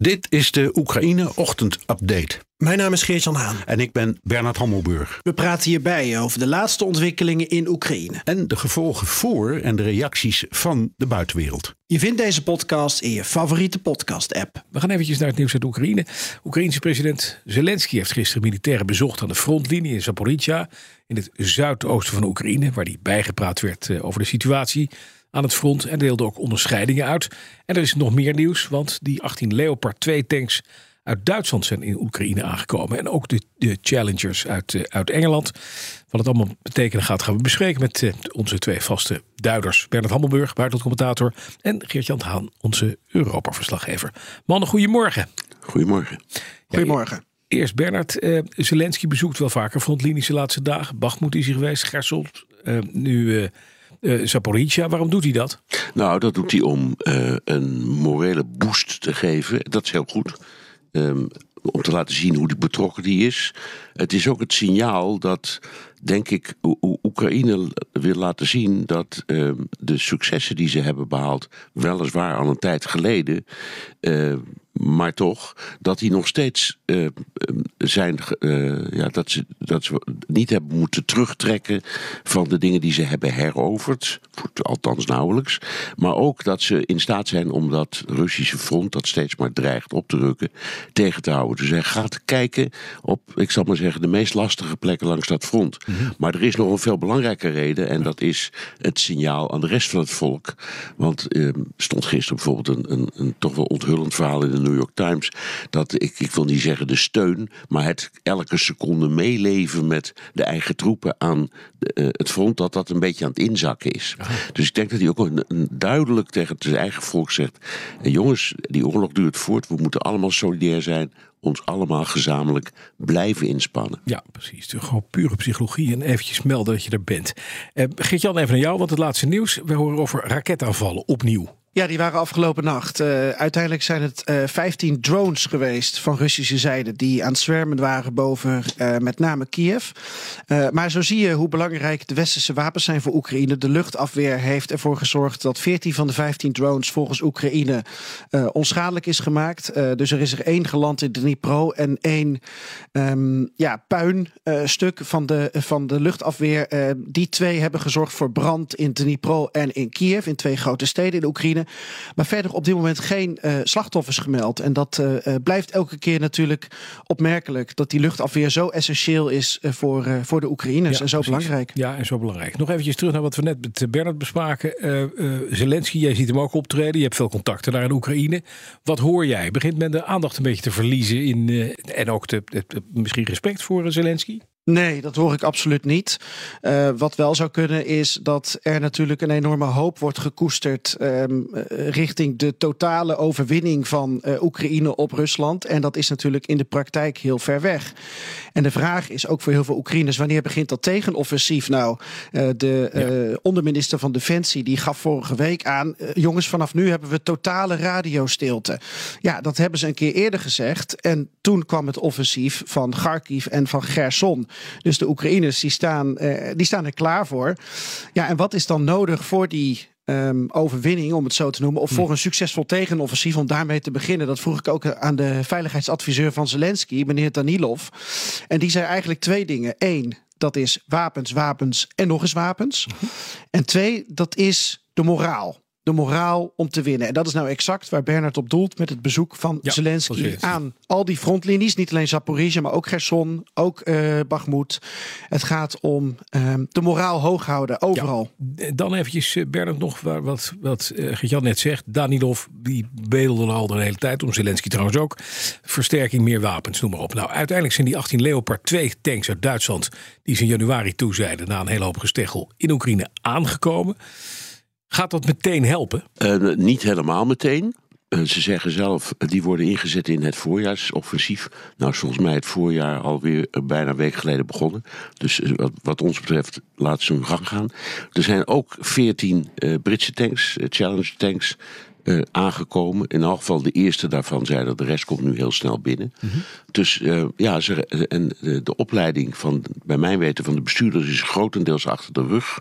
Dit is de Oekraïne Ochtend Update. Mijn naam is Geert-Jan Haan. En ik ben Bernard Hammelburg. We praten hierbij over de laatste ontwikkelingen in Oekraïne. En de gevolgen voor en de reacties van de buitenwereld. Je vindt deze podcast in je favoriete podcast-app. We gaan eventjes naar het nieuws uit Oekraïne. Oekraïense president Zelensky heeft gisteren militairen bezocht aan de frontlinie in Zaporizhia, in het zuidoosten van Oekraïne, waar hij bijgepraat werd eh, over de situatie aan het front en deelde ook onderscheidingen uit. En er is nog meer nieuws, want die 18 Leopard 2 tanks uit Duitsland zijn in Oekraïne aangekomen. En ook de, de Challengers uit, uh, uit Engeland. Wat het allemaal betekenen gaat, gaan we bespreken met uh, onze twee vaste duiders. Bernard Hammelburg, buitenlandcommentator. En Geert-Jan Haan, onze Europa-verslaggever. Mannen, goedemorgen. Goedemorgen. Goedemorgen. Ja, eerst Bernard. Uh, Zelensky bezoekt wel vaker frontlinies de laatste dagen. Bachmoed is hij geweest, Gersel. nu... Uh, Zaporizhia, waarom doet hij dat? Nou, dat doet hij om uh, een morele boost te geven. Dat is heel goed. Um, om te laten zien hoe betrokken die is. Het is ook het signaal dat, denk ik, Oekraïne wil laten zien dat uh, de successen die ze hebben behaald, weliswaar al een tijd geleden, uh, maar toch, dat die nog steeds uh, zijn, ja, dat, ze, dat ze niet hebben moeten terugtrekken van de dingen die ze hebben heroverd, althans nauwelijks, maar ook dat ze in staat zijn om dat Russische front, dat steeds maar dreigt op te rukken, tegen te houden. Dus hij gaat kijken op, ik zal maar zeggen, de meest lastige plekken langs dat front. Mm -hmm. Maar er is nog een veel belangrijke reden en dat is het signaal aan de rest van het volk. Want uh, stond gisteren bijvoorbeeld een, een, een, toch wel onthullend verhaal in de New York Times. Dat ik, ik wil niet zeggen de steun, maar het elke seconde meeleven met de eigen troepen aan de, uh, het front, dat dat een beetje aan het inzakken is. Dus ik denk dat hij ook een, een duidelijk tegen zijn eigen volk zegt: jongens, die oorlog duurt voort, we moeten allemaal solidair zijn ons allemaal gezamenlijk blijven inspannen. Ja, precies. Gewoon pure psychologie en eventjes melden dat je er bent. Uh, Geert-Jan, even naar jou, want het laatste nieuws. We horen over raketaanvallen opnieuw. Ja, die waren afgelopen nacht. Uh, uiteindelijk zijn het uh, 15 drones geweest van Russische zijde die aan het zwermen waren boven uh, met name Kiev. Maar zo zie je hoe belangrijk de westerse wapens zijn voor Oekraïne. De luchtafweer heeft ervoor gezorgd dat 14 van de 15 drones volgens Oekraïne onschadelijk is gemaakt. Dus er is er één geland in Dnipro en één um, ja, puinstuk van de, van de luchtafweer. Die twee hebben gezorgd voor brand in Dnipro en in Kiev, in twee grote steden in Oekraïne. Maar verder op dit moment geen uh, slachtoffers gemeld. En dat uh, blijft elke keer natuurlijk opmerkelijk. Dat die luchtafweer zo essentieel is voor, voor de Oekraïners. Ja, en zo precies. belangrijk. Ja, en zo belangrijk. Nog eventjes terug naar wat we net met Bernard bespraken. Zelensky, jij ziet hem ook optreden. Je hebt veel contacten daar in Oekraïne. Wat hoor jij? Begint men de aandacht een beetje te verliezen? In, en ook misschien respect voor Zelensky? Nee, dat hoor ik absoluut niet. Uh, wat wel zou kunnen is dat er natuurlijk een enorme hoop wordt gekoesterd um, richting de totale overwinning van uh, Oekraïne op Rusland. En dat is natuurlijk in de praktijk heel ver weg. En de vraag is ook voor heel veel Oekraïners, wanneer begint dat tegenoffensief nou? de ja. onderminister van Defensie die gaf vorige week aan, jongens vanaf nu hebben we totale radiostilte. Ja, dat hebben ze een keer eerder gezegd. En toen kwam het offensief van Kharkiv en van Gerson. Dus de Oekraïners die staan, uh, die staan er klaar voor. Ja, en wat is dan nodig voor die um, overwinning, om het zo te noemen, of voor een succesvol tegenoffensief, om daarmee te beginnen. Dat vroeg ik ook aan de veiligheidsadviseur van Zelensky, meneer Danilov. En die zei eigenlijk twee dingen. Eén, dat is wapens, wapens en nog eens wapens. En twee, dat is de moraal de moraal om te winnen. En dat is nou exact waar Bernard op doelt met het bezoek van ja, Zelensky aan al die frontlinies. Niet alleen Zaporizhia, maar ook Gerson, ook uh, Bakhmut. Het gaat om uh, de moraal hoog houden, overal. Ja, dan eventjes, Bernard, nog wat, wat uh, Gertjan net zegt. Danilov, die bedelde al de hele tijd om. Zelensky trouwens ook. Versterking, meer wapens, noem maar op. Nou, uiteindelijk zijn die 18 Leopard 2 tanks uit Duitsland... die ze in januari toezeiden na een hele hoop gesteggel in Oekraïne aangekomen... Gaat dat meteen helpen? Uh, niet helemaal meteen. Eh, ze zeggen zelf, eh, die worden ingezet in het voorjaarsoffensief. Nou, volgens mij het voorjaar alweer eh, bijna een week geleden begonnen. Dus eh, wat, wat ons betreft, laat ze hun gang gaan. Er zijn ook 14 eh, Britse tanks, eh, Challenge tanks, eh, aangekomen. In elk geval de eerste daarvan zei dat de rest komt nu heel snel binnen. Dus eh, ja, ze, en de, de opleiding van, bij mijn weten, van de bestuurders is grotendeels achter de rug.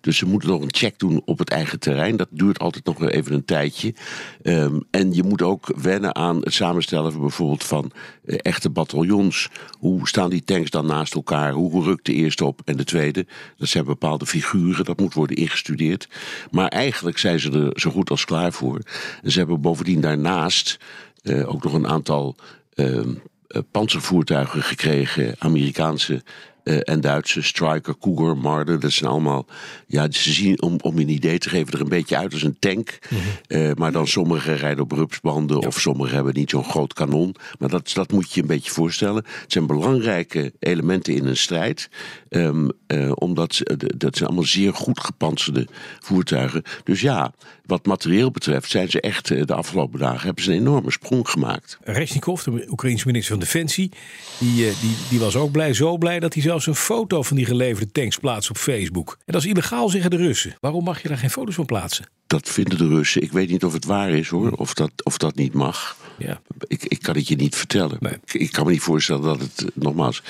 Dus ze moeten nog een check doen op het eigen terrein. Dat duurt altijd nog even een tijdje. Ehm, en je moet ook wennen aan het samenstellen van bijvoorbeeld van eh, echte bataljons. Hoe staan die tanks dan naast elkaar? Hoe rukt de eerste op en de tweede? Dat zijn bepaalde figuren, dat moet worden ingestudeerd. Maar eigenlijk zijn ze er zo goed als klaar voor. En ze hebben bovendien daarnaast eh, ook nog een aantal ehm, eh, panzervoertuigen gekregen, Amerikaanse eh, en Duitse, Striker, Cougar, Marder. Dat zijn allemaal, ja, ze zien, om, om je een idee te geven, er een beetje uit als een tank. Eh, maar dan sommigen rijden op rupsbanden of sommigen hebben niet zo'n groot kanon. Maar dat, dat moet je een beetje voorstellen. Het zijn belangrijke elementen in een strijd. Ehm, eh, omdat ze, dat zijn allemaal zeer goed gepantserde voertuigen. Dus ja, wat materieel betreft zijn ze echt de afgelopen dagen hebben ze een enorme sprong gemaakt. Resnikov, de Oekraïense minister van Defensie, die, die, die was ook blij, zo blij dat hij zelfs een foto van die geleverde tanks plaatst op Facebook. En dat is illegaal, zeggen de Russen. Waarom mag je daar geen foto's van plaatsen? Dat vinden de Russen. Ik weet niet of het waar is hoor, of dat, of dat niet mag. Ja. Ik, ik kan het je niet vertellen. Nee. Ik, ik kan me niet voorstellen dat het, nogmaals,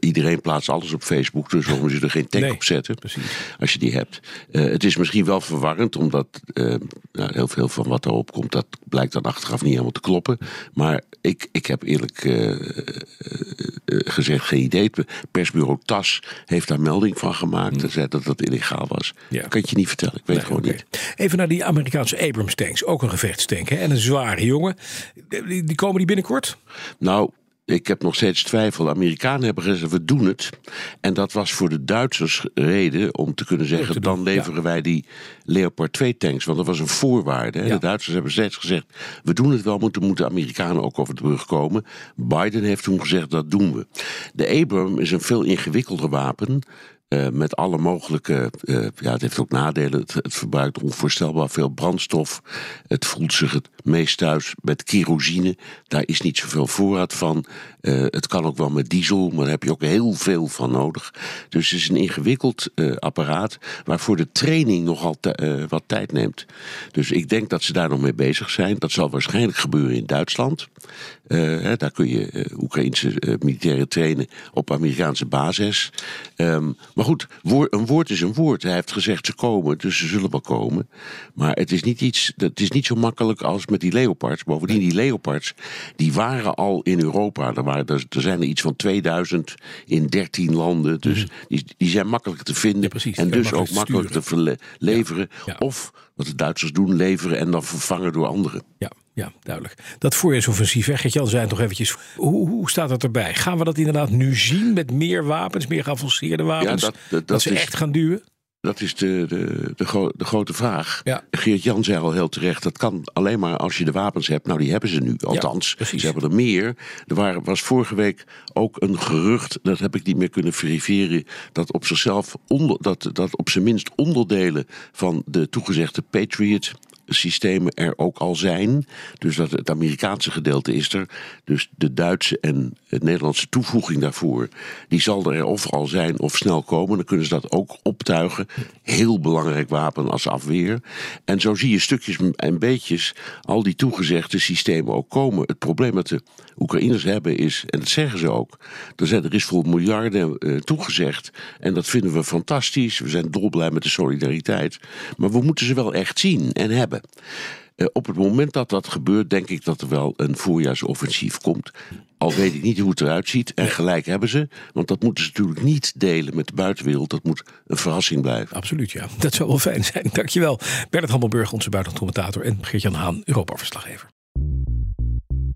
iedereen plaatst alles op Facebook, dus waarom ze er geen tag Nee, op zetten, precies. als je die hebt. Eh, het is misschien wel verwarrend, omdat eh, nou, heel veel van wat erop komt, dat blijkt dan achteraf niet helemaal te kloppen. Maar ik, ik heb eerlijk eh, gezegd geen idee. Het persbureau TAS heeft daar melding van gemaakt en zei dat dat illegaal was. Ja. Kan je niet vertellen, ik weet het gewoon niet. Even naar die Amerikaanse Abrams tanks, ook een gevechtstank hè? en een zware jongen. Die, die komen die binnenkort? Nou, ik heb nog steeds twijfel. De Amerikanen hebben gezegd, we doen het. En dat was voor de Duitsers reden om te kunnen zeggen... te doen, dan leveren wij die Leopard 2 tanks. Want dat was een voorwaarde. Hè? Ja. De Duitsers hebben steeds gezegd, we doen het wel... moeten moeten de Amerikanen ook over de brug komen. Biden heeft toen gezegd, dat doen we. De Abram is een veel ingewikkelder wapen... eh, met alle mogelijke, eh, ja, het heeft ook nadelen. Het, het verbruikt onvoorstelbaar veel brandstof. Het voelt zich het meest thuis met kerosine. Daar is niet zoveel voorraad van. Eh, het kan ook wel met diesel, maar daar heb je ook heel veel van nodig. Dus het is een ingewikkeld eh, apparaat waarvoor de training nogal eh, wat tijd neemt. Dus ik denk dat ze daar nog mee bezig zijn. Dat zal waarschijnlijk gebeuren in Duitsland. Hè, daar kun je Oekraïnse militairen trainen op Amerikaanse basis. Ehm, maar goed, een woord is een woord. Hij heeft gezegd ze komen, dus ze zullen wel komen. Maar het is niet, iets, het is niet zo makkelijk als met die Leopards. Bovendien, die Leopards, die waren al in Europa. Er, waren, er, er zijn er iets van 2000 in 13 landen. Dus die, die zijn makkelijk te vinden. Ja, precies. en je dus ook makkelijk te leveren. Ja. Of, wat de Duitsers doen, leveren en dan vervangen door anderen. Ja, ja, duidelijk. Dat voorjaarsoffensief, Gert-Jan zei het nog eventjes. Hoe, hoe staat dat erbij? Gaan we dat inderdaad nu zien met meer wapens, meer geavanceerde wapens? dat- dat- dat dat ze is- echt gaan duwen? Dat is de, de, de, gro- de grote vraag. Ja. Geert Jan zei al heel terecht, dat kan alleen maar als je de wapens hebt. Nou, die hebben ze nu, althans. ze hebben er meer. Er waren, was vorige week ook een gerucht, dat heb ik niet meer kunnen verifiëren... dat op zichzelf, onder, dat, dat op zijn minst onderdelen van de toegezegde Patriot systemen er ook al zijn. Dus dat het Amerikaanse gedeelte is er. Dus de Duitse en het Nederlandse toevoeging daarvoor, die zal er of al zijn of snel komen. Dan kunnen ze dat ook optuigen. Heel belangrijk wapen als afweer. En zo zie je stukjes en beetjes al die toegezegde systemen ook komen. Het probleem dat de Oekraïners hebben is, en dat zeggen ze ook, er, is voor miljarden eh, toegezegd. En dat vinden we fantastisch. We zijn dolblij met de solidariteit. Maar we moeten ze wel echt zien en hebben. Eh, op het moment dat dat gebeurt, denk ik dat er wel een voorjaarsoffensief komt. Al weet ik niet hoe het eruit ziet. En gelijk hebben ze. Want dat moeten ze natuurlijk niet delen met de buitenwereld. Dat moet een verrassing blijven. Absoluut, ja. Dat zou wel fijn zijn. Dankjewel. Bernard Hammelburg, onze buitenlandcommentator. En Geert-Jan Haan, Europa-verslaggever.